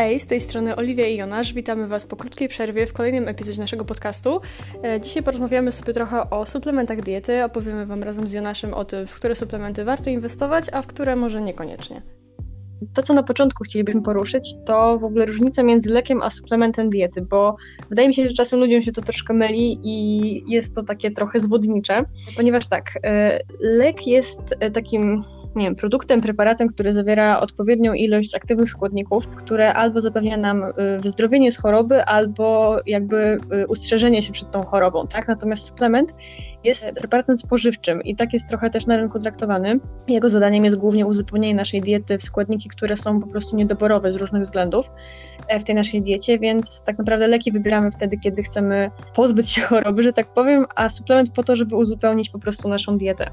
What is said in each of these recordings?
Hej, z tej strony Oliwia i Jonasz. Witamy Was po krótkiej przerwie w kolejnym epizodzie naszego podcastu. E, dzisiaj porozmawiamy sobie trochę o suplementach diety. Opowiemy Wam razem z Jonaszem o tym, w które suplementy warto inwestować, a w które może niekoniecznie. To, co na początku chcielibyśmy poruszyć, to w ogóle różnica między lekiem a suplementem diety, bo wydaje mi się, że czasem ludziom się to troszkę myli i jest to takie trochę zwodnicze, ponieważ tak, e, lek jest e, takim nie wiem, produktem, preparatem, który zawiera odpowiednią ilość aktywnych składników, które albo zapewnia nam y, wyzdrowienie z choroby, albo jakby y, ustrzeżenie się przed tą chorobą, tak? Natomiast suplement jest preparatem spożywczym i tak jest trochę też na rynku traktowany. Jego zadaniem jest głównie uzupełnienie naszej diety w składniki, które są po prostu niedoborowe z różnych względów e, w tej naszej diecie, więc tak naprawdę leki wybieramy wtedy, kiedy chcemy pozbyć się choroby, że tak powiem, a suplement po to, żeby uzupełnić po prostu naszą dietę.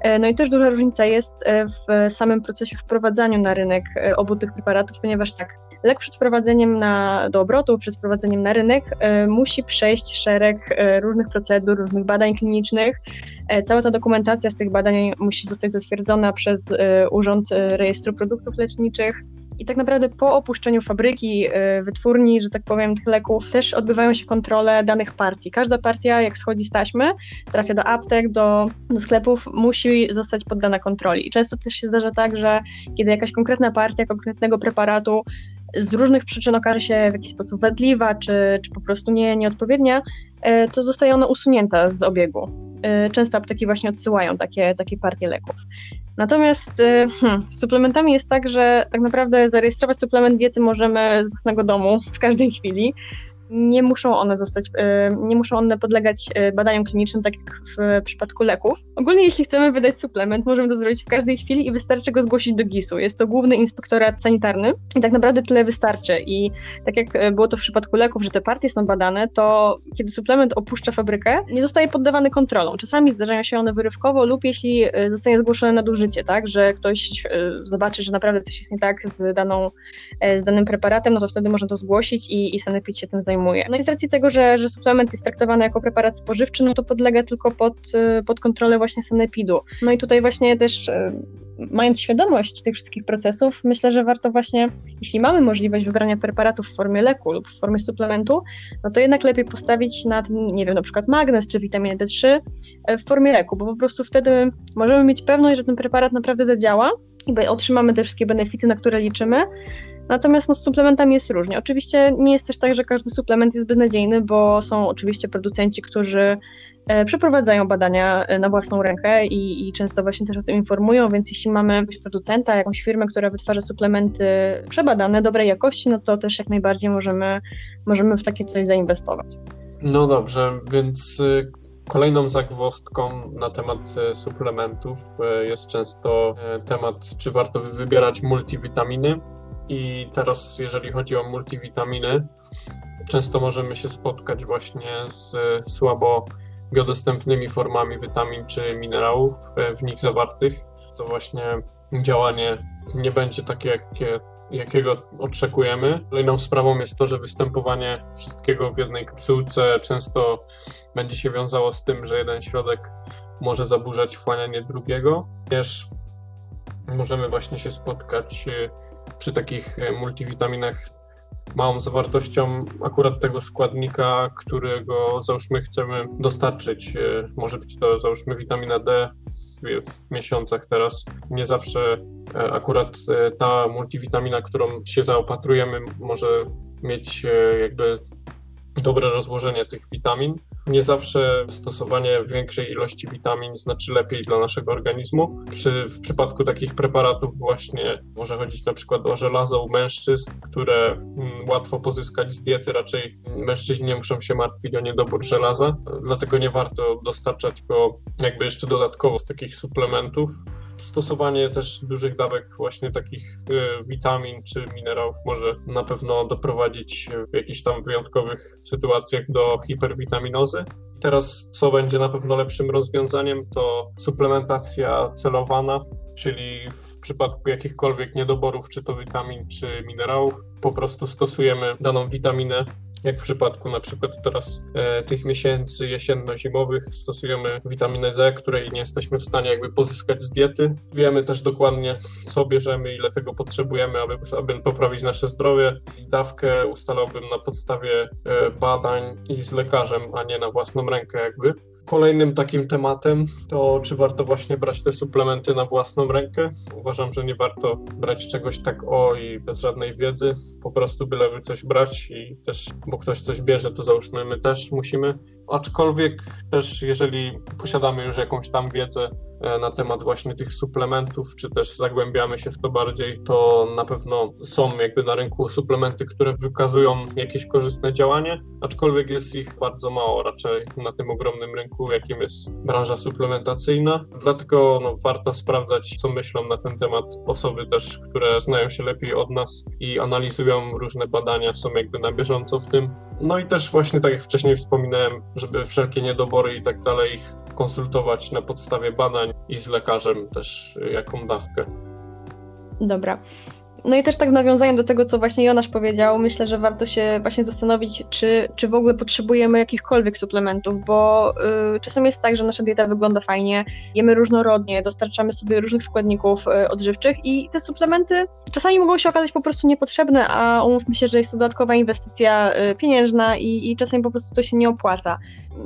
E, no i też duża różnica jest e, w samym procesie wprowadzania na rynek obu tych preparatów, ponieważ tak, lek przed wprowadzeniem na, do obrotu, przed wprowadzeniem na rynek musi przejść szereg różnych procedur, różnych badań klinicznych. E, cała ta dokumentacja z tych badań musi zostać zatwierdzona przez e, Urząd e, Rejestru Produktów Leczniczych. I tak naprawdę po opuszczeniu fabryki, wytwórni, że tak powiem, tych leków, też odbywają się kontrole danych partii. Każda partia, jak schodzi z taśmy, trafia do aptek, do, do sklepów, musi zostać poddana kontroli. I często też się zdarza tak, że kiedy jakaś konkretna partia konkretnego preparatu z różnych przyczyn okaże się w jakiś sposób wadliwa, czy, czy po prostu nie, nieodpowiednia, e, to zostaje ona usunięta z obiegu. E, często apteki właśnie odsyłają takie, takie partie leków. Natomiast e, hmm, z suplementami jest tak, że tak naprawdę zarejestrować suplement diety możemy z własnego domu w każdej chwili nie muszą one zostać, e, nie muszą one podlegać e, badaniom klinicznym, tak jak w przypadku leków. Ogólnie, jeśli chcemy wydać suplement, możemy to zrobić w każdej chwili i wystarczy go zgłosić do GIS-u. Jest to Główny Inspektorat Sanitarny i tak naprawdę tyle wystarczy. I tak jak e, było to w przypadku leków, że te partie są badane, to kiedy suplement opuszcza fabrykę, nie zostaje poddawany kontrolom. Czasami zdarzają się one wyrywkowo lub jeśli zostanie zgłoszone nadużycie, tak, że ktoś zobaczy, że naprawdę coś jest nie tak z, daną, z danym preparatem, no to wtedy można to zgłosić i, i sanepid się tym zajmuje zajmuje. No i z racji tego, że, że suplement jest traktowany jako preparat spożywczy, no to podlega tylko pod, y, pod kontrolę właśnie sanepidu. No i tutaj właśnie też y, mając świadomość tych wszystkich procesów, myślę, że warto właśnie, jeśli mamy możliwość wybrania preparatu w formie leku lub w formie suplementu, no to jednak lepiej postawić na ten, nie wiem, na przykład magnez czy witaminę D3 e, w formie leku, bo po prostu wtedy możemy mieć pewność, że ten preparat naprawdę zadziała i otrzymamy te wszystkie benefity, na które liczymy, Natomiast no, z suplementami jest różnie. Oczywiście nie jest też tak, że każdy suplement jest beznadziejny, bo są oczywiście producenci, którzy e, przeprowadzają badania e, na własną rękę i, i, często właśnie też o tym informują, więc jeśli mamy jakiegoś producenta, jakąś firmę, która wytwarza suplementy przebadane, dobrej jakości, no to też jak najbardziej możemy, możemy w takie coś zainwestować. No dobrze, więc y, Kolejną zagwozdką na temat y, suplementów y, jest często temat, czy warto wybierać multivitaminy, i teraz, jeżeli chodzi o multivitaminy, często możemy się spotkać właśnie z słabo biodostępnymi formami witamin czy minerałów w nich zawartych. To właśnie działanie nie będzie takie, jakie, jakiego oczekujemy. Kolejną sprawą jest to, że występowanie wszystkiego w jednej kapsułce często będzie się wiązało z tym, że jeden środek może zaburzać wchłanianie drugiego. Też możemy właśnie się spotkać przy takich e, multivitaminach małą zawartością akurat tego składnika, którego załóżmy chcemy dostarczyć. E, może być to załóżmy witamina D w, miesiącach teraz. Nie zawsze e, akurat ta multivitamina, którą się zaopatrujemy, może mieć jakby dobre rozłożenie tych witamin. Nie zawsze stosowanie większej ilości witamin znaczy lepiej dla naszego organizmu. Przy, w przypadku takich preparatów właśnie może chodzić na przykład o żelazo u mężczyzn, które mm, łatwo pozyskać z diety. Raczej mężczyźni nie muszą się martwić o niedobór żelaza, dlatego nie warto dostarczać go jakby jeszcze dodatkowo z takich suplementów stosowanie też dużych dawek właśnie takich y, witamin czy minerałów może na pewno doprowadzić w jakichś tam wyjątkowych sytuacjach do hiperwitaminozy. Teraz, co będzie na pewno lepszym rozwiązaniem, to suplementacja celowana, czyli w przypadku jakichkolwiek niedoborów, czy to witamin, czy minerałów, po prostu stosujemy daną witaminę jak w przypadku na przykład teraz e, tych miesięcy jesienno-zimowych stosujemy witaminę D, której nie jesteśmy w stanie jakby pozyskać z diety. Wiemy też dokładnie, co bierzemy, ile tego potrzebujemy, aby, aby poprawić nasze zdrowie. Dawkę ustalałbym na podstawie e, badań i z lekarzem, a nie na własną rękę jakby. Kolejnym takim tematem to, czy warto właśnie brać te suplementy na własną rękę. Uważam, że nie warto brać czegoś tak o i bez żadnej wiedzy, po prostu byleby coś brać i też, bo ktoś coś bierze, to załóżmy my też musimy. Aczkolwiek też jeżeli posiadamy już jakąś tam wiedzę e, na temat właśnie tych suplementów, czy też zagłębiamy się w to bardziej, to na pewno są jakby na rynku suplementy, które wykazują jakieś korzystne działanie, aczkolwiek jest ich bardzo mało raczej na tym ogromnym rynku jakim jest branża suplementacyjna. Dlatego no, warto sprawdzać, co myślą na ten temat osoby też, które znają się lepiej od nas i analizują różne badania, są jakby na bieżąco w tym. No i też właśnie tak jak wcześniej wspominałem, żeby wszelkie niedobory i tak dalej konsultować na podstawie badań i z lekarzem też jaką dawkę. Dobra. No i też tak nawiązaniem do tego, co właśnie Jonasz powiedział, myślę, że warto się właśnie zastanowić, czy, czy w ogóle potrzebujemy jakichkolwiek suplementów, bo y, czasem jest tak, że nasza dieta wygląda fajnie, jemy różnorodnie, dostarczamy sobie różnych składników y, odżywczych i te suplementy czasami mogą się okazać po prostu niepotrzebne, a umówmy się, że jest to dodatkowa inwestycja y, pieniężna i, i czasami po prostu to się nie opłaca.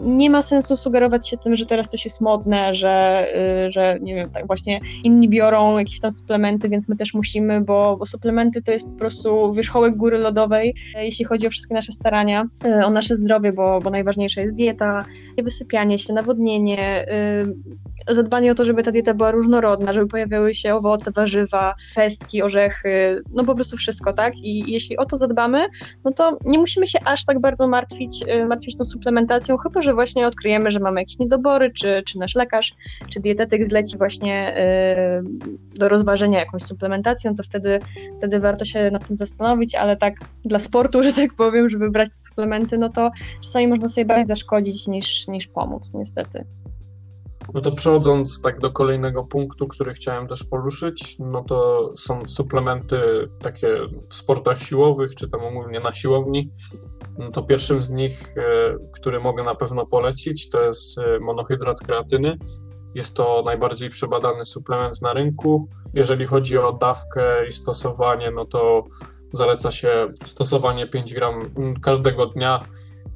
Nie ma sensu sugerować się tym, że teraz coś jest modne, że, y, że nie wiem, tak właśnie inni biorą jakieś tam suplementy, więc my też musimy, bo bo suplementy to jest po prostu wierzchołek góry lodowej, jeśli chodzi o wszystkie nasze starania, e, o nasze zdrowie, bo, bo najważniejsza jest dieta, wysypianie się, nawodnienie, e, zadbanie o to, żeby ta dieta była różnorodna, żeby pojawiały się owoce, warzywa, pestki, orzechy, no po prostu wszystko, tak? I jeśli o to zadbamy, no to nie musimy się aż tak bardzo martwić, e, martwić tą suplementacją, chyba że właśnie odkryjemy, że mamy jakieś niedobory, czy, czy nasz lekarz, czy dietetyk zleci właśnie do rozważenia jakąś suplementacją, to wtedy wtedy warto się nad tym zastanowić, ale tak dla sportu, że tak powiem, żeby brać suplementy, no to czasami można sobie bardziej zaszkodzić niż, niż pomóc, niestety. No to przechodząc tak do kolejnego punktu, który chciałem też poruszyć, no to są suplementy takie w sportach siłowych, czy tam ogólnie na siłowni. No to pierwszym z nich, e, który mogę na pewno polecić, to jest e, monohydrat kreatyny. Jest to najbardziej przebadany suplement na rynku. Jeżeli chodzi o dawkę i stosowanie, no to zaleca się stosowanie 5 gram każdego dnia.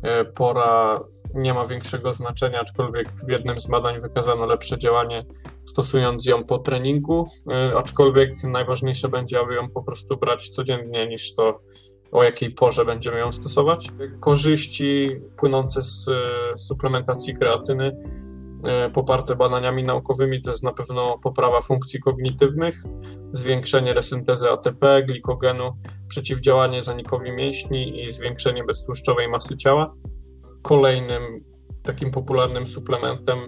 E, pora nie ma większego znaczenia, aczkolwiek w jednym z badań wykazano lepsze działanie stosując ją po treningu, e, aczkolwiek najważniejsze będzie, aby ją po prostu brać codziennie niż to o jakiej porze będziemy ją stosować. Korzyści płynące z suplementacji kreatyny E, poparte badaniami naukowymi, to jest na pewno poprawa funkcji kognitywnych, zwiększenie resyntezy ATP, glikogenu, przeciwdziałanie zanikowi mięśni i zwiększenie beztłuszczowej masy ciała. Kolejnym takim popularnym suplementem,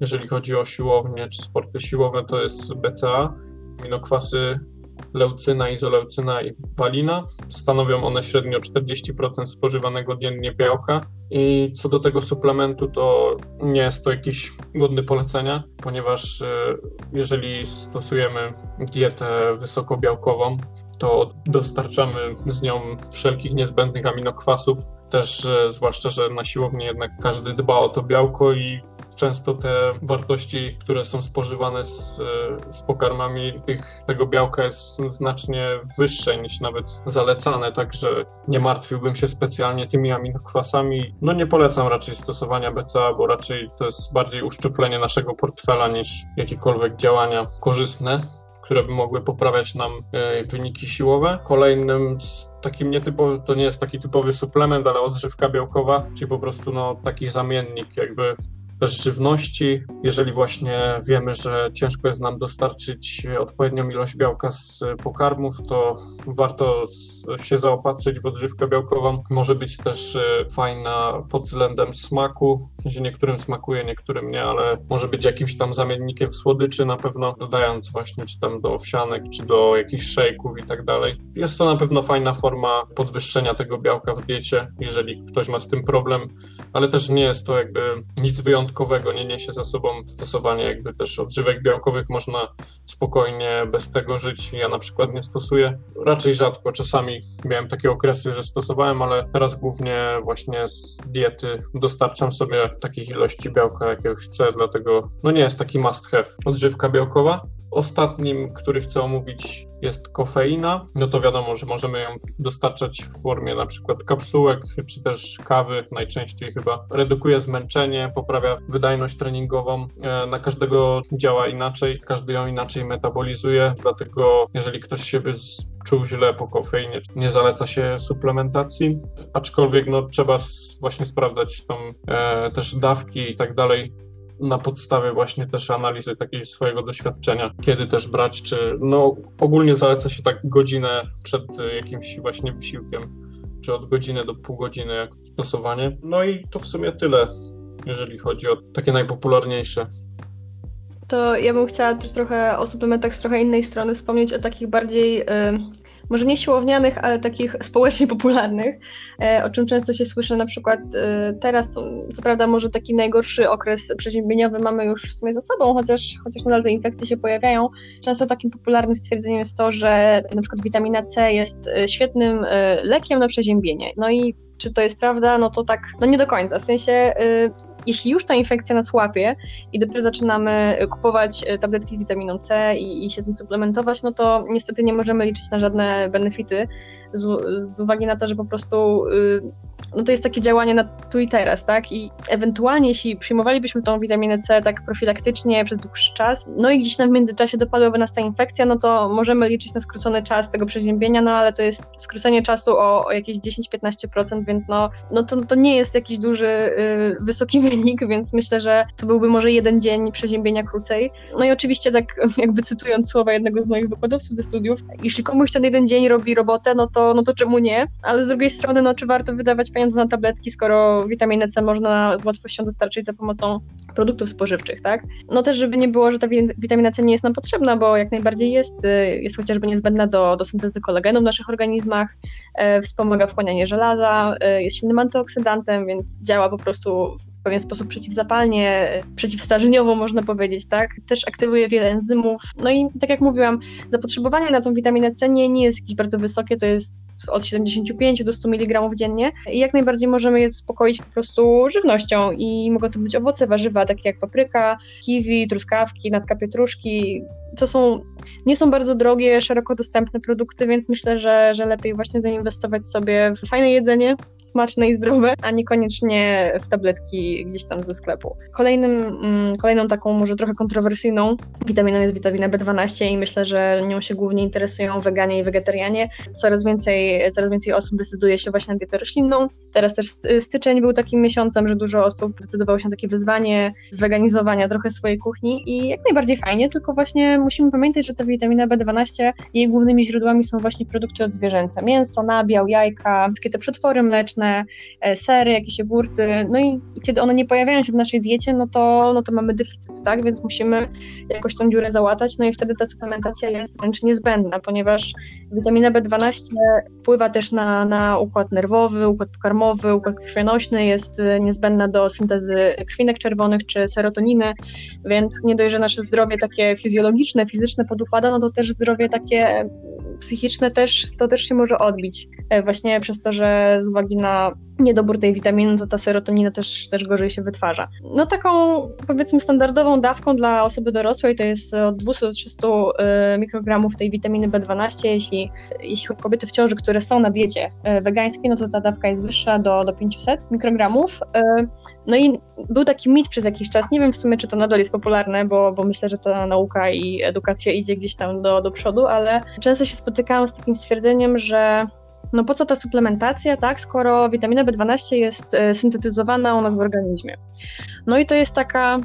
jeżeli chodzi o siłownię czy sporty siłowe, to jest BCA, aminokwasy leucyna, izoleucyna i walina. Stanowią one średnio 40% spożywanego dziennie białka. I co do tego suplementu, to nie jest to jakiś godny polecenia, ponieważ e, jeżeli stosujemy dietę wysokobiałkową, to dostarczamy z nią wszelkich niezbędnych aminokwasów. Też, e, zwłaszcza, że na siłowni jednak każdy dba o to białko i często te wartości, które są spożywane z, e, z pokarmami, tych, tego białka jest znacznie wyższe niż nawet zalecane, także nie martwiłbym się specjalnie tymi aminokwasami. No nie polecam raczej stosowania BCA, bo raczej to jest bardziej uszczuplenie naszego portfela niż jakiekolwiek działania korzystne które by mogły poprawiać nam e, wyniki siłowe. Kolejnym takim nietypowym, to nie jest taki typowy suplement, ale odżywka białkowa, czyli po prostu no, taki zamiennik jakby żywności. Jeżeli właśnie wiemy, że ciężko jest nam dostarczyć odpowiednią ilość białka z pokarmów, to warto się zaopatrzyć w odżywkę białkową. Może być też e, fajna pod względem smaku. W sensie niektórym smakuje, niektórym nie, ale może być jakimś tam zamiennikiem słodyczy na pewno, dodając właśnie czy tam do owsianek, czy do jakichś szejków i tak dalej. Jest to na pewno fajna forma podwyższenia tego białka w diecie, jeżeli ktoś ma z tym problem, ale też nie jest to jakby nic wyjątkowego wyjątkowego, nie niesie za sobą stosowanie jakby też odżywek białkowych, można spokojnie bez tego żyć. Ja na przykład nie stosuję, raczej rzadko, czasami miałem takie okresy, że stosowałem, ale teraz głównie właśnie z diety dostarczam sobie takich ilości białka, jakie chcę, dlatego no nie jest taki must have. Odżywka białkowa, Ostatnim, który chcę omówić, jest kofeina. No to wiadomo, że możemy ją dostarczać w formie na przykład kapsułek, czy też kawy, najczęściej chyba. Redukuje zmęczenie, poprawia wydajność treningową. E, na każdego działa inaczej, każdy ją inaczej metabolizuje, dlatego jeżeli ktoś się by czuł źle po kofeinie, nie zaleca się suplementacji, aczkolwiek no, trzeba właśnie sprawdzać tą e, też dawki i tak dalej na podstawie właśnie też analizy takiej swojego doświadczenia, kiedy też brać, czy no ogólnie zaleca się tak godzinę przed jakimś właśnie wysiłkiem, czy od godziny do pół godziny jak stosowanie. No i to w sumie tyle, jeżeli chodzi o takie najpopularniejsze. To ja bym chciała trochę o suplementach z trochę innej strony wspomnieć, o takich bardziej... może nie siłownianych, ale takich społecznie popularnych, e, o czym często się słyszy na przykład e, teraz, co prawda może taki najgorszy okres przeziębieniowy mamy już w sumie za sobą, chociaż, chociaż nadal te infekcje się pojawiają. Często takim popularnym stwierdzeniem jest to, że na przykład witamina C jest e, świetnym lekiem na przeziębienie. No i czy to jest prawda? No to tak, no nie do końca. W sensie jeśli już ta infekcja nas łapie i dopiero zaczynamy kupować e, tabletki z witaminą C i, i się tym suplementować, no to niestety nie możemy liczyć na żadne benefity z, z uwagi na to, że po prostu y, no to jest takie działanie na tu i teraz, tak? I ewentualnie jeśli przyjmowalibyśmy tą witaminę C tak profilaktycznie przez dłuższy czas, no i gdzieś tam w międzyczasie dopadłaby nas ta infekcja, no to możemy liczyć na skrócony czas tego przeziębienia, no ale to jest skrócenie czasu o, o jakieś 10-15%, więc no, no to, to nie jest jakiś duży, y, wysoki wynik, więc myślę, że to byłby może jeden dzień przeziębienia krócej. No i oczywiście tak jakby cytując słowa jednego z moich wykładowców ze studiów, jeśli komuś ten jeden dzień robi robotę, no to, no to czemu nie? Ale z drugiej strony, no czy warto wydawać pieniądze na tabletki, skoro witaminę C można z łatwością dostarczyć za pomocą produktów spożywczych, tak? No też, żeby nie było, że ta witamina C nie jest nam potrzebna, bo jak najbardziej jest, y, jest chociażby niezbędna do, do syntezy kolagenu w naszych organizmach, e, wspomaga wchłanianie żelaza, e, jest silnym antyoksydantem, więc działa po prostu w pewien sposób przeciwzapalnie, przeciwstarzeniowo można powiedzieć, tak? Też aktywuje wiele enzymów. No i tak jak mówiłam, zapotrzebowanie na tą witaminę C nie, nie jest jakieś bardzo wysokie, to jest od 75 do 100 mg dziennie i jak najbardziej możemy je zaspokoić po prostu żywnością i mogą to być owoce, warzywa, takie jak papryka, kiwi, truskawki, natka pietruszki, to są, nie są bardzo drogie, szeroko dostępne produkty, więc myślę, że, że lepiej właśnie zainwestować sobie w fajne jedzenie, smaczne i zdrowe, a niekoniecznie w tabletki gdzieś tam ze sklepu. Kolejnym, mm, kolejną taką może trochę kontrowersyjną witaminą jest witamina B12 i myślę, że nią się głównie interesują weganie i wegetarianie. Coraz więcej, coraz więcej osób decyduje się właśnie na dietę roślinną. Teraz też styczeń był takim miesiącem, że dużo osób decydowało się na takie wyzwanie zweganizowania trochę swojej kuchni i jak najbardziej fajnie, tylko właśnie musimy pamiętać, że ta witamina B12, jej głównymi źródłami są właśnie produkty odzwierzęce. Mięso, nabiał, jajka, wszystkie te przetwory mleczne, e, sery, jakieś jogurty. No i kiedy one nie pojawiają się w naszej diecie, no to, no to mamy deficyt, tak? Więc musimy jakoś tą dziurę załatać, no i wtedy ta suplementacja jest wręcz niezbędna, ponieważ witamina B12 wpływa też na, na układ nerwowy, układ pokarmowy, układ krwionośny, jest e, niezbędna do syntezy krwinek czerwonych czy serotoniny, więc nie dość, że nasze zdrowie takie fizjologiczne, fizyczne podukłada, no to też zdrowie takie psychiczne też, to też się może odbić. E, właśnie przez to, że z uwagi na niedobór tej witaminy, to ta serotonina też, też gorzej się wytwarza. No taką powiedzmy standardową dawką dla osoby dorosłej to jest od 200 do 300 e, mikrogramów tej witaminy B12. Jeśli, jeśli kobiety w ciąży, które są na diecie e, wegańskiej, no to ta dawka jest wyższa do, do 500 mikrogramów. No i był taki mit przez jakiś czas, nie wiem w sumie, czy to nadal jest popularne, bo, bo myślę, że ta nauka i edukacja idzie gdzieś tam do, do przodu, ale często się spotykałam z takim stwierdzeniem, że no po co ta suplementacja, tak, skoro witamina B12 jest e, syntetyzowana u nas w organizmie. No i to jest taka,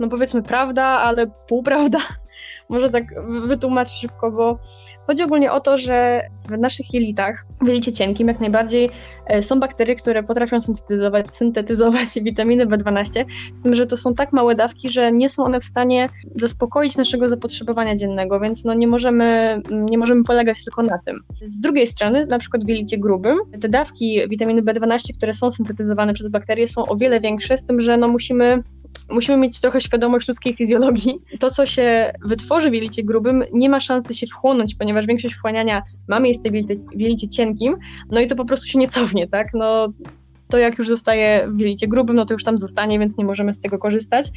no powiedzmy prawda, ale półprawda, może tak wytłumaczę szybko, bo chodzi ogólnie o to, że w naszych jelitach, w jelicie cienkim jak najbardziej e, są bakterie, które potrafią syntetyzować, syntetyzować witaminy B12, z tym, że to są tak małe dawki, że nie są one w stanie zaspokoić naszego zapotrzebowania dziennego, więc no nie możemy, nie możemy polegać tylko na tym. Z drugiej strony, na przykład w jelicie grubym, te dawki witaminy B12, które są syntetyzowane przez bakterie są o wiele większe, z tym, że no musimy musimy mieć trochę świadomość ludzkiej fizjologii. To, co się wytworzy w jelicie grubym, nie ma szansy się wchłonąć, ponieważ większość wchłaniania ma miejsce w jelicie, w jelicie cienkim, no i to po prostu się nie cofnie, tak? No, to jak już zostaje w jelicie grubym, no to już tam zostanie, więc nie możemy z tego korzystać.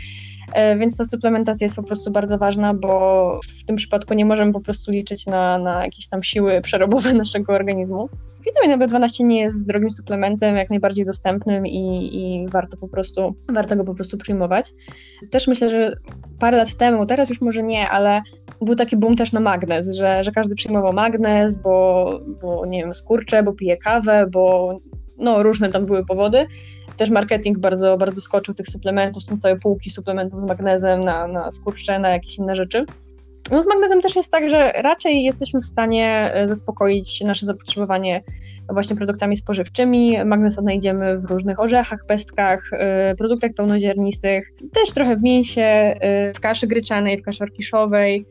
E, więc ta suplementacja jest po prostu bardzo ważna, bo w tym przypadku nie możemy po prostu liczyć na, na jakieś tam siły przerobowe naszego organizmu. Witamina B12 nie jest drogim suplementem, jak najbardziej dostępnym i, i warto po prostu, warto go po prostu przyjmować. Też myślę, że parę lat temu, teraz już może nie, ale był taki boom też na magnez, że, że każdy przyjmował magnez, bo, bo nie wiem, skurcze, bo pije kawę, bo no różne tam były powody. Też marketing bardzo, bardzo skoczył tych suplementów, są całe półki suplementów z magnezem na, na skurcze, na jakieś inne rzeczy. No z magnezem też jest tak, że raczej jesteśmy w stanie e, zaspokoić nasze zapotrzebowanie właśnie produktami spożywczymi. Magnez odnajdziemy w różnych orzechach, pestkach, e, produktach pełnoziarnistych, też trochę w mięsie, e, w kaszy gryczanej, w kaszy orkiszowej,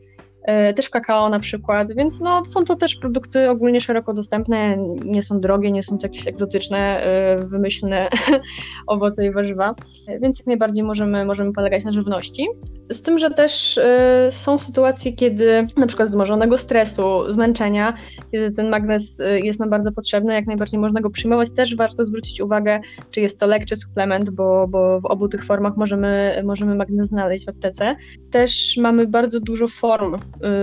E, też kakao na przykład, więc no, są to też produkty ogólnie szeroko dostępne, nie są drogie, nie są to jakieś egzotyczne, e, wymyślne owoce i warzywa, więc jak najbardziej możemy, możemy polegać na żywności. Z tym, że też y, są sytuacje, kiedy na przykład zmożonego stresu, zmęczenia, kiedy ten magnez jest nam bardzo potrzebny, jak najbardziej można go przyjmować, też warto zwrócić uwagę, czy jest to lek, czy suplement, bo, bo w obu tych formach możemy, możemy magnez znaleźć w aptece. Też mamy bardzo dużo form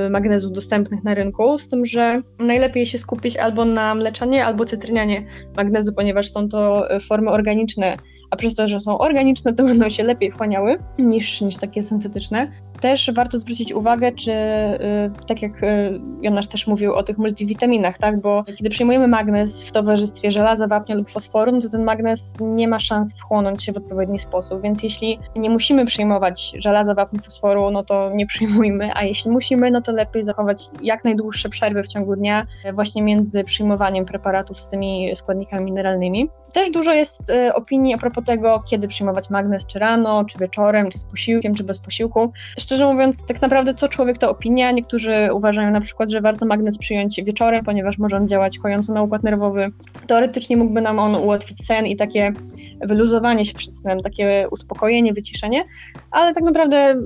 y, magnezu dostępnych na rynku, z tym, że najlepiej się skupić albo na mleczanie, albo cytrynianie magnezu, ponieważ są to formy organiczne, a przez to, że są organiczne, to będą się lepiej wchłaniały niż, niż takie syntetyczne. Też warto zwrócić uwagę, czy y, tak jak y, Jonasz też mówił o tych multivitaminach, tak, bo kiedy przyjmujemy magnez w towarzystwie żelaza, wapnia lub fosforu, no to ten magnez nie ma szans wchłonąć się w odpowiedni sposób, więc jeśli nie musimy przyjmować żelaza, wapnia, fosforu, no to nie przyjmujmy, a jeśli musimy, no to lepiej zachować jak najdłuższe przerwy w ciągu dnia właśnie między przyjmowaniem preparatów z tymi składnikami mineralnymi. Też dużo jest y, opinii a propos tego, kiedy przyjmować magnez, czy rano, czy wieczorem, czy z posiłkiem, czy bez posiłku. Szczerze mówiąc, tak naprawdę co człowiek to opinia. Niektórzy uważają na przykład, że warto magnez przyjąć wieczorem, ponieważ może on działać kojąco na układ nerwowy. Teoretycznie mógłby nam on ułatwić sen i takie wyluzowanie się przed snem, takie uspokojenie, wyciszenie, ale tak naprawdę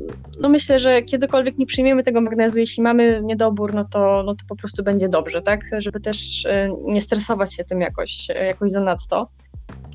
no myślę, że kiedykolwiek nie przyjmiemy tego magnezu, jeśli mamy niedobór, no to, no to po prostu będzie dobrze, tak? Żeby też e, nie stresować się tym jakoś, jakoś zanadto.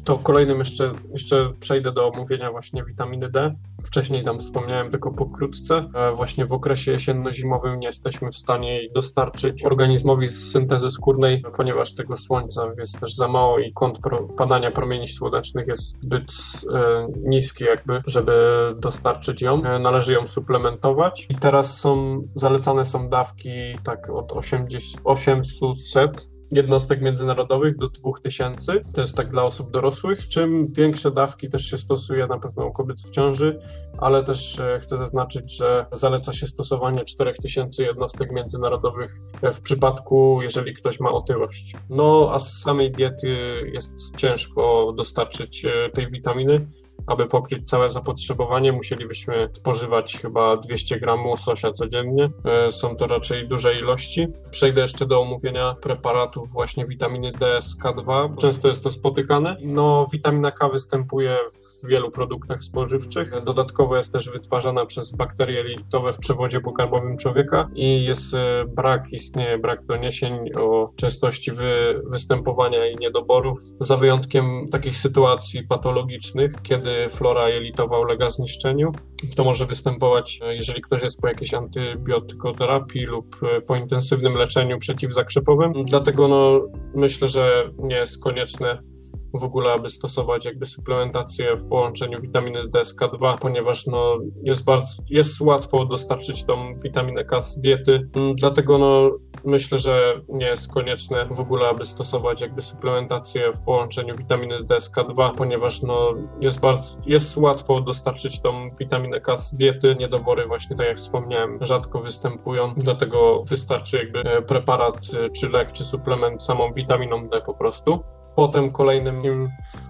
To w kolejnym jeszcze, jeszcze przejdę do omówienia właśnie witaminy D. Wcześniej tam wspomniałem tylko pokrótce. E, właśnie w okresie jesienno-zimowym nie jesteśmy w stanie jej dostarczyć organizmowi z syntezy skórnej, ponieważ tego słońca jest też za mało i kąt padania promieni słonecznych jest zbyt e, niski jakby, żeby dostarczyć ją. E, należy ją suplementować. I teraz są, zalecane są dawki tak od 80, 800 jednostek międzynarodowych do 2000. To jest tak dla osób dorosłych, z czym większe dawki też się stosuje na pewno u kobiet w ciąży, ale też e, chcę zaznaczyć, że zaleca się stosowanie 4000 jednostek międzynarodowych w przypadku, jeżeli ktoś ma otyłość. No, a z samej diety jest ciężko dostarczyć e, tej witaminy, aby pokryć całe zapotrzebowanie, musielibyśmy spożywać chyba 200 gramów łososia codziennie. E, są to raczej duże ilości. Przejdę jeszcze do omówienia preparatów właśnie witaminy D z K2. Często jest to spotykane. No, witamina K występuje w wielu produktach spożywczych. Dodatkowo jest też wytwarzana przez bakterie jelitowe w przewodzie pokarmowym człowieka i jest e, brak, istnieje brak doniesień o częstości wy, występowania i niedoborów, za wyjątkiem takich sytuacji patologicznych, kiedy flora jelitowa ulega zniszczeniu. To może występować, e, jeżeli ktoś jest po jakiejś antybiotykoterapii lub e, po intensywnym leczeniu przeciwzakrzepowym. Dlatego no, myślę, że nie jest konieczne w ogóle, aby stosować jakby suplementację w połączeniu witaminy D z K2, ponieważ no, jest, bardzo, jest łatwo dostarczyć tą witaminę K z diety, mm, dlatego no, myślę, że nie jest konieczne w ogóle, aby stosować jakby suplementację w połączeniu witaminy D z K2, ponieważ no, jest, bardzo, jest łatwo dostarczyć tą witaminę K z diety. Niedobory właśnie, tak jak wspomniałem, rzadko występują, dlatego wystarczy jakby e, preparat, e, czy lek, czy suplement samą witaminą D po prostu. Potem kolejnym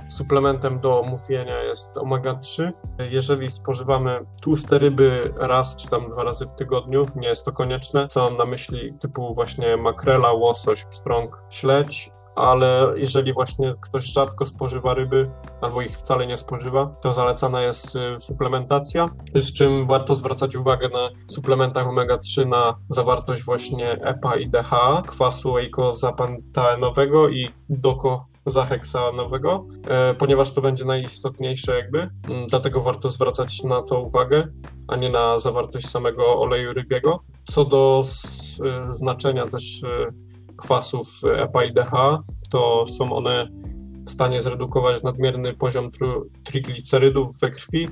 suplementem do omówienia jest omega-3. Jeżeli spożywamy tłuste ryby raz czy tam dwa razy w tygodniu, nie jest to konieczne. Co mam na myśli typu właśnie makrela, łosoś, pstrąg, śledź, ale jeżeli właśnie ktoś rzadko spożywa ryby albo ich wcale nie spożywa, to zalecana jest y, suplementacja, z czym warto zwracać uwagę na suplementach omega-3 na zawartość właśnie EPA i DHA, kwasu eikozapentaenowego i doko zaheksanowego, e, ponieważ to będzie najistotniejsze jakby, mm, dlatego warto zwracać na to uwagę, a nie na zawartość samego oleju rybiego. Co do e, znaczenia też e, kwasów EPA i DHA, to są one w stanie zredukować nadmierny poziom triglicerydów we krwi,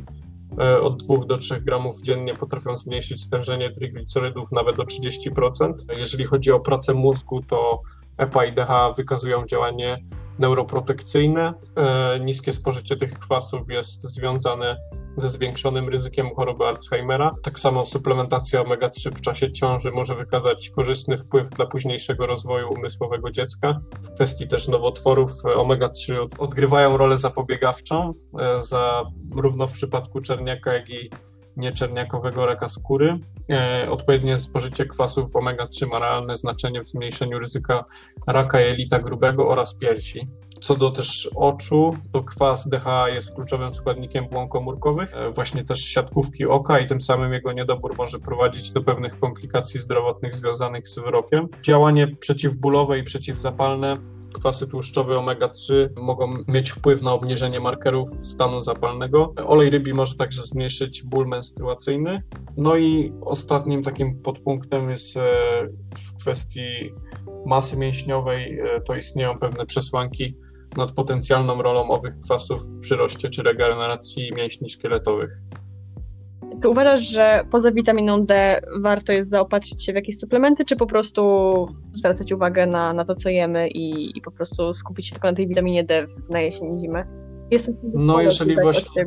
od 2 do 3 gramów dziennie potrafią zmniejszyć stężenie triglicerydów nawet o 30%. Jeżeli chodzi o pracę mózgu, to EPA i DHA wykazują działanie neuroprotekcyjne. E, niskie spożycie tych kwasów jest związane ze zwiększonym ryzykiem choroby Alzheimera. Tak samo suplementacja omega-3 w czasie ciąży może wykazać korzystny wpływ dla późniejszego rozwoju umysłowego dziecka. W kwestii też nowotworów omega-3 odgrywają rolę zapobiegawczą, e, zarówno w przypadku czerniaka, jak i nieczerniakowego raka skóry. E, odpowiednie spożycie kwasów omega-3 ma realne znaczenie w zmniejszeniu ryzyka raka jelita grubego oraz piersi. Co do też oczu, to kwas DHA jest kluczowym składnikiem błon komórkowych, e, właśnie też siatkówki oka i tym samym jego niedobór może prowadzić do pewnych komplikacji zdrowotnych związanych z wzrokiem. Działanie przeciwbólowe i przeciwzapalne kwasy tłuszczowe omega-3 mogą mieć wpływ na obniżenie markerów stanu zapalnego. Olej rybi może także zmniejszyć ból menstruacyjny. No i ostatnim takim podpunktem jest e, w kwestii masy mięśniowej, e, to istnieją pewne przesłanki nad potencjalną rolą owych kwasów w przyroście czy regeneracji mięśni szkieletowych. Czy uważasz, że poza witaminą D warto jest zaopatrzyć się w jakieś suplementy, czy po prostu zwracać uwagę na, na to, co jemy i, i po prostu skupić się tylko na tej witaminie D na jesień i zimę? Jestem no jeżeli właśnie,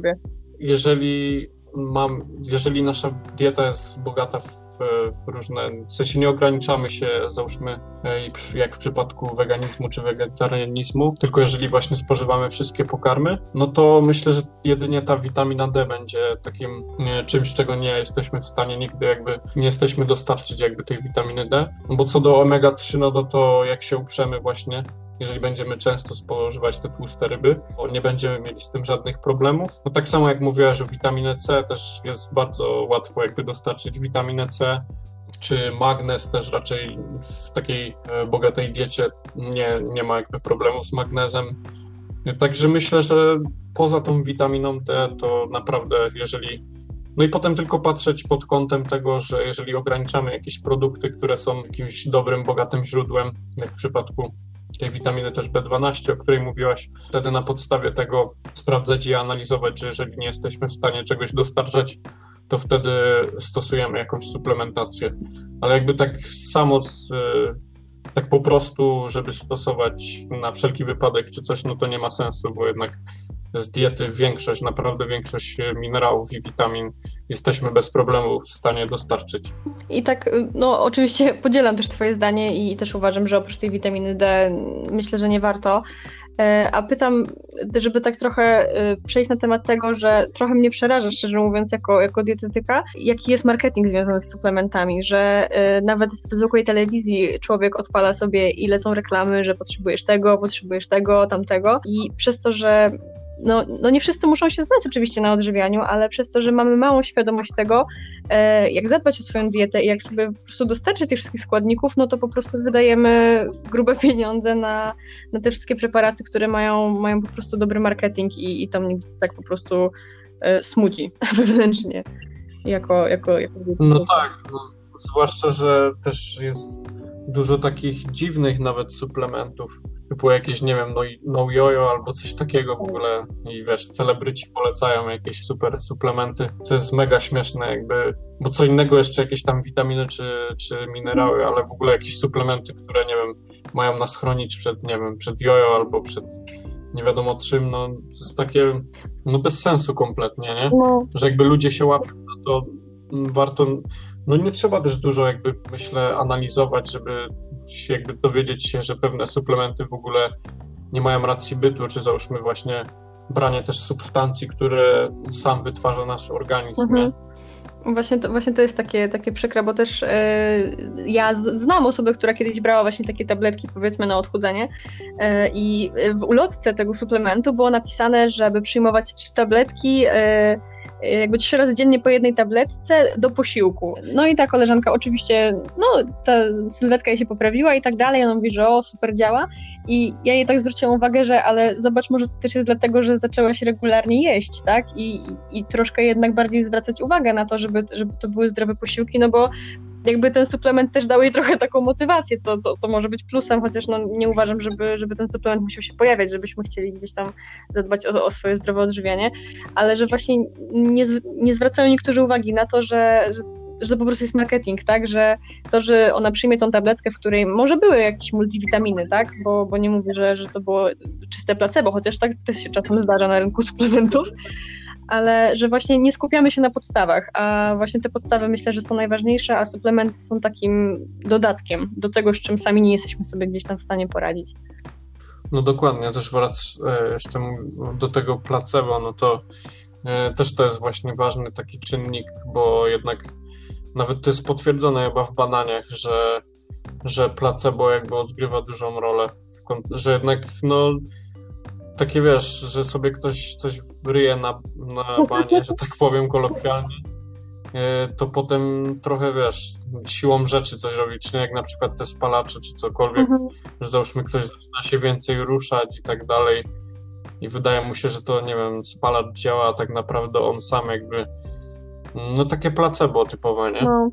jeżeli mam, jeżeli nasza dieta jest bogata w w, różne, w sensie nie ograniczamy się, załóżmy, e, jak w przypadku weganizmu czy wegetarianizmu, tylko jeżeli właśnie spożywamy wszystkie pokarmy, no to myślę, że jedynie ta witamina D będzie takim nie, czymś, czego nie jesteśmy w stanie nigdy jakby, nie jesteśmy dostarczyć jakby tej witaminy D, bo co do omega-3, no to jak się uprzemy właśnie, jeżeli będziemy często spożywać te tłuste ryby, bo nie będziemy mieli z tym żadnych problemów. No tak samo jak mówiłaś że witaminę C, też jest bardzo łatwo jakby dostarczyć witaminę C, czy magnez też raczej w takiej e, bogatej diecie nie, nie ma jakby problemu z magnezem. Także myślę, że poza tą witaminą D to naprawdę jeżeli no i potem tylko patrzeć pod kątem tego, że jeżeli ograniczamy jakieś produkty, które są jakimś dobrym, bogatym źródłem, jak w przypadku tej witaminy też B12, o której mówiłaś, wtedy na podstawie tego sprawdzać i analizować, że jeżeli nie jesteśmy w stanie czegoś dostarczać, to wtedy stosujemy jakąś suplementację. Ale jakby tak samo z, tak po prostu, żeby stosować na wszelki wypadek czy coś, no to nie ma sensu, bo jednak z diety większość, naprawdę większość minerałów i witamin jesteśmy bez problemu w stanie dostarczyć. I tak, no oczywiście podzielam też Twoje zdanie i też uważam, że oprócz tej witaminy D myślę, że nie warto. E, a pytam, żeby tak trochę e, przejść na temat tego, że trochę mnie przeraża, szczerze mówiąc, jako, jako dietetyka, jaki jest marketing związany z suplementami, że e, nawet w zwykłej telewizji człowiek odpala sobie, ile są reklamy, że potrzebujesz tego, potrzebujesz tego, tamtego i przez to, że no, no nie wszyscy muszą się znać oczywiście na odżywianiu, ale przez to, że mamy małą świadomość tego, e, jak zadbać o swoją dietę i jak sobie po prostu dostarczyć tych wszystkich składników, no to po prostu wydajemy grube pieniądze na, na te wszystkie preparaty, które mają, mają po prostu dobry marketing i, i to mnie tak po prostu e, smuci wewnętrznie jako, jako, jako No tak, no, zwłaszcza, że też jest dużo takich dziwnych nawet suplementów, typu jakieś, nie wiem, no, no jojo albo coś takiego w ogóle i wiesz, celebryci polecają jakieś super suplementy, co jest mega śmieszne jakby, bo co innego jeszcze jakieś tam witaminy czy, czy minerały, ale w ogóle jakieś suplementy, które, nie wiem, mają nas chronić przed, nie wiem, przed jojo albo przed nie wiadomo czym, no to jest takie, no bez sensu kompletnie, nie? No. Że jakby ludzie się łapią, no to warto, no nie trzeba też dużo jakby, myślę, analizować, żeby się jakby dowiedzieć się, że pewne suplementy w ogóle nie mają racji bytu, czy załóżmy właśnie branie też substancji, które sam wytwarza nasz organizm, mhm. Właśnie to, właśnie to jest takie, takie przykre, bo też e, ja znam osobę, która kiedyś brała właśnie takie tabletki, powiedzmy, na odchudzanie e, i w ulotce tego suplementu było napisane, żeby przyjmować trzy tabletki e, jakby trzy razy dziennie po jednej tabletce do posiłku. No i ta koleżanka oczywiście, no ta sylwetka jej się poprawiła i tak dalej, ona mówi, że o, super działa i ja jej tak zwróciłam uwagę, że ale zobacz, może to też jest dlatego, że zaczęłaś regularnie jeść, tak? I, i, i troszkę jednak bardziej zwracać uwagę na to, żeby, żeby to były zdrowe posiłki, no bo jakby ten suplement też dał jej trochę taką motywację, co, co, co może być plusem, chociaż no, nie uważam, żeby, żeby ten suplement musiał się pojawiać, żebyśmy chcieli gdzieś tam zadbać o, o swoje zdrowe odżywianie, ale że właśnie nie, nie zwracają niektórzy uwagi na to, że, że że to po prostu jest marketing, tak, że to, że ona przyjmie tą tabletkę, w której może były jakieś multivitaminy, tak, bo, bo nie mówię, że, że to było czyste placebo, chociaż tak też się czasem zdarza na rynku suplementów, ale że właśnie nie skupiamy się na podstawach, a właśnie te podstawy myślę, że są najważniejsze, a suplementy są takim dodatkiem do tego, z czym sami nie jesteśmy sobie gdzieś tam w stanie poradzić. No dokładnie, też wrac e, jeszcze do tego placebo, no to e, też to jest właśnie ważny taki czynnik, bo jednak nawet to jest potwierdzone chyba w badaniach, że, że placebo jakby odgrywa dużą rolę, że jednak no takie wiesz, że sobie ktoś coś wryje na, na banie, że tak powiem kolokwialnie, e, to potem trochę wiesz, siłą rzeczy coś robi, czy jak na przykład te spalacze, czy cokolwiek, mhm. że załóżmy ktoś zaczyna się więcej ruszać i tak dalej i wydaje mu się, że to, nie wiem, spalacz działa, a tak naprawdę on sam jakby, no takie placebo typowe, nie? No.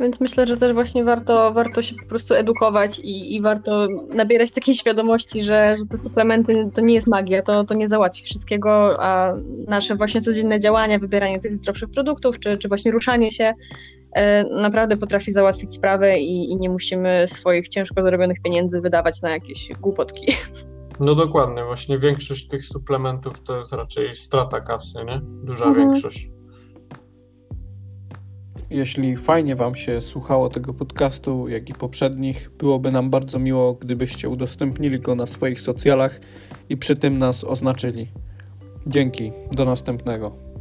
Więc myślę, że też właśnie warto, warto się po prostu edukować i, i warto nabierać takiej świadomości, że, że te suplementy to nie jest magia, to, to nie załatwi wszystkiego, a nasze właśnie codzienne działania, wybieranie tych zdrowszych produktów, czy, czy właśnie ruszanie się e, naprawdę potrafi załatwić sprawę i, i nie musimy swoich ciężko zarobionych pieniędzy wydawać na jakieś głupotki. No dokładnie, właśnie większość tych suplementów to jest raczej strata kasy, nie? Duża mhm. większość. Jeśli fajnie Wam się słuchało tego podcastu, jak i poprzednich, byłoby nam bardzo miło, gdybyście udostępnili go na swoich socjalach i przy tym nas oznaczyli. Dzięki, do następnego.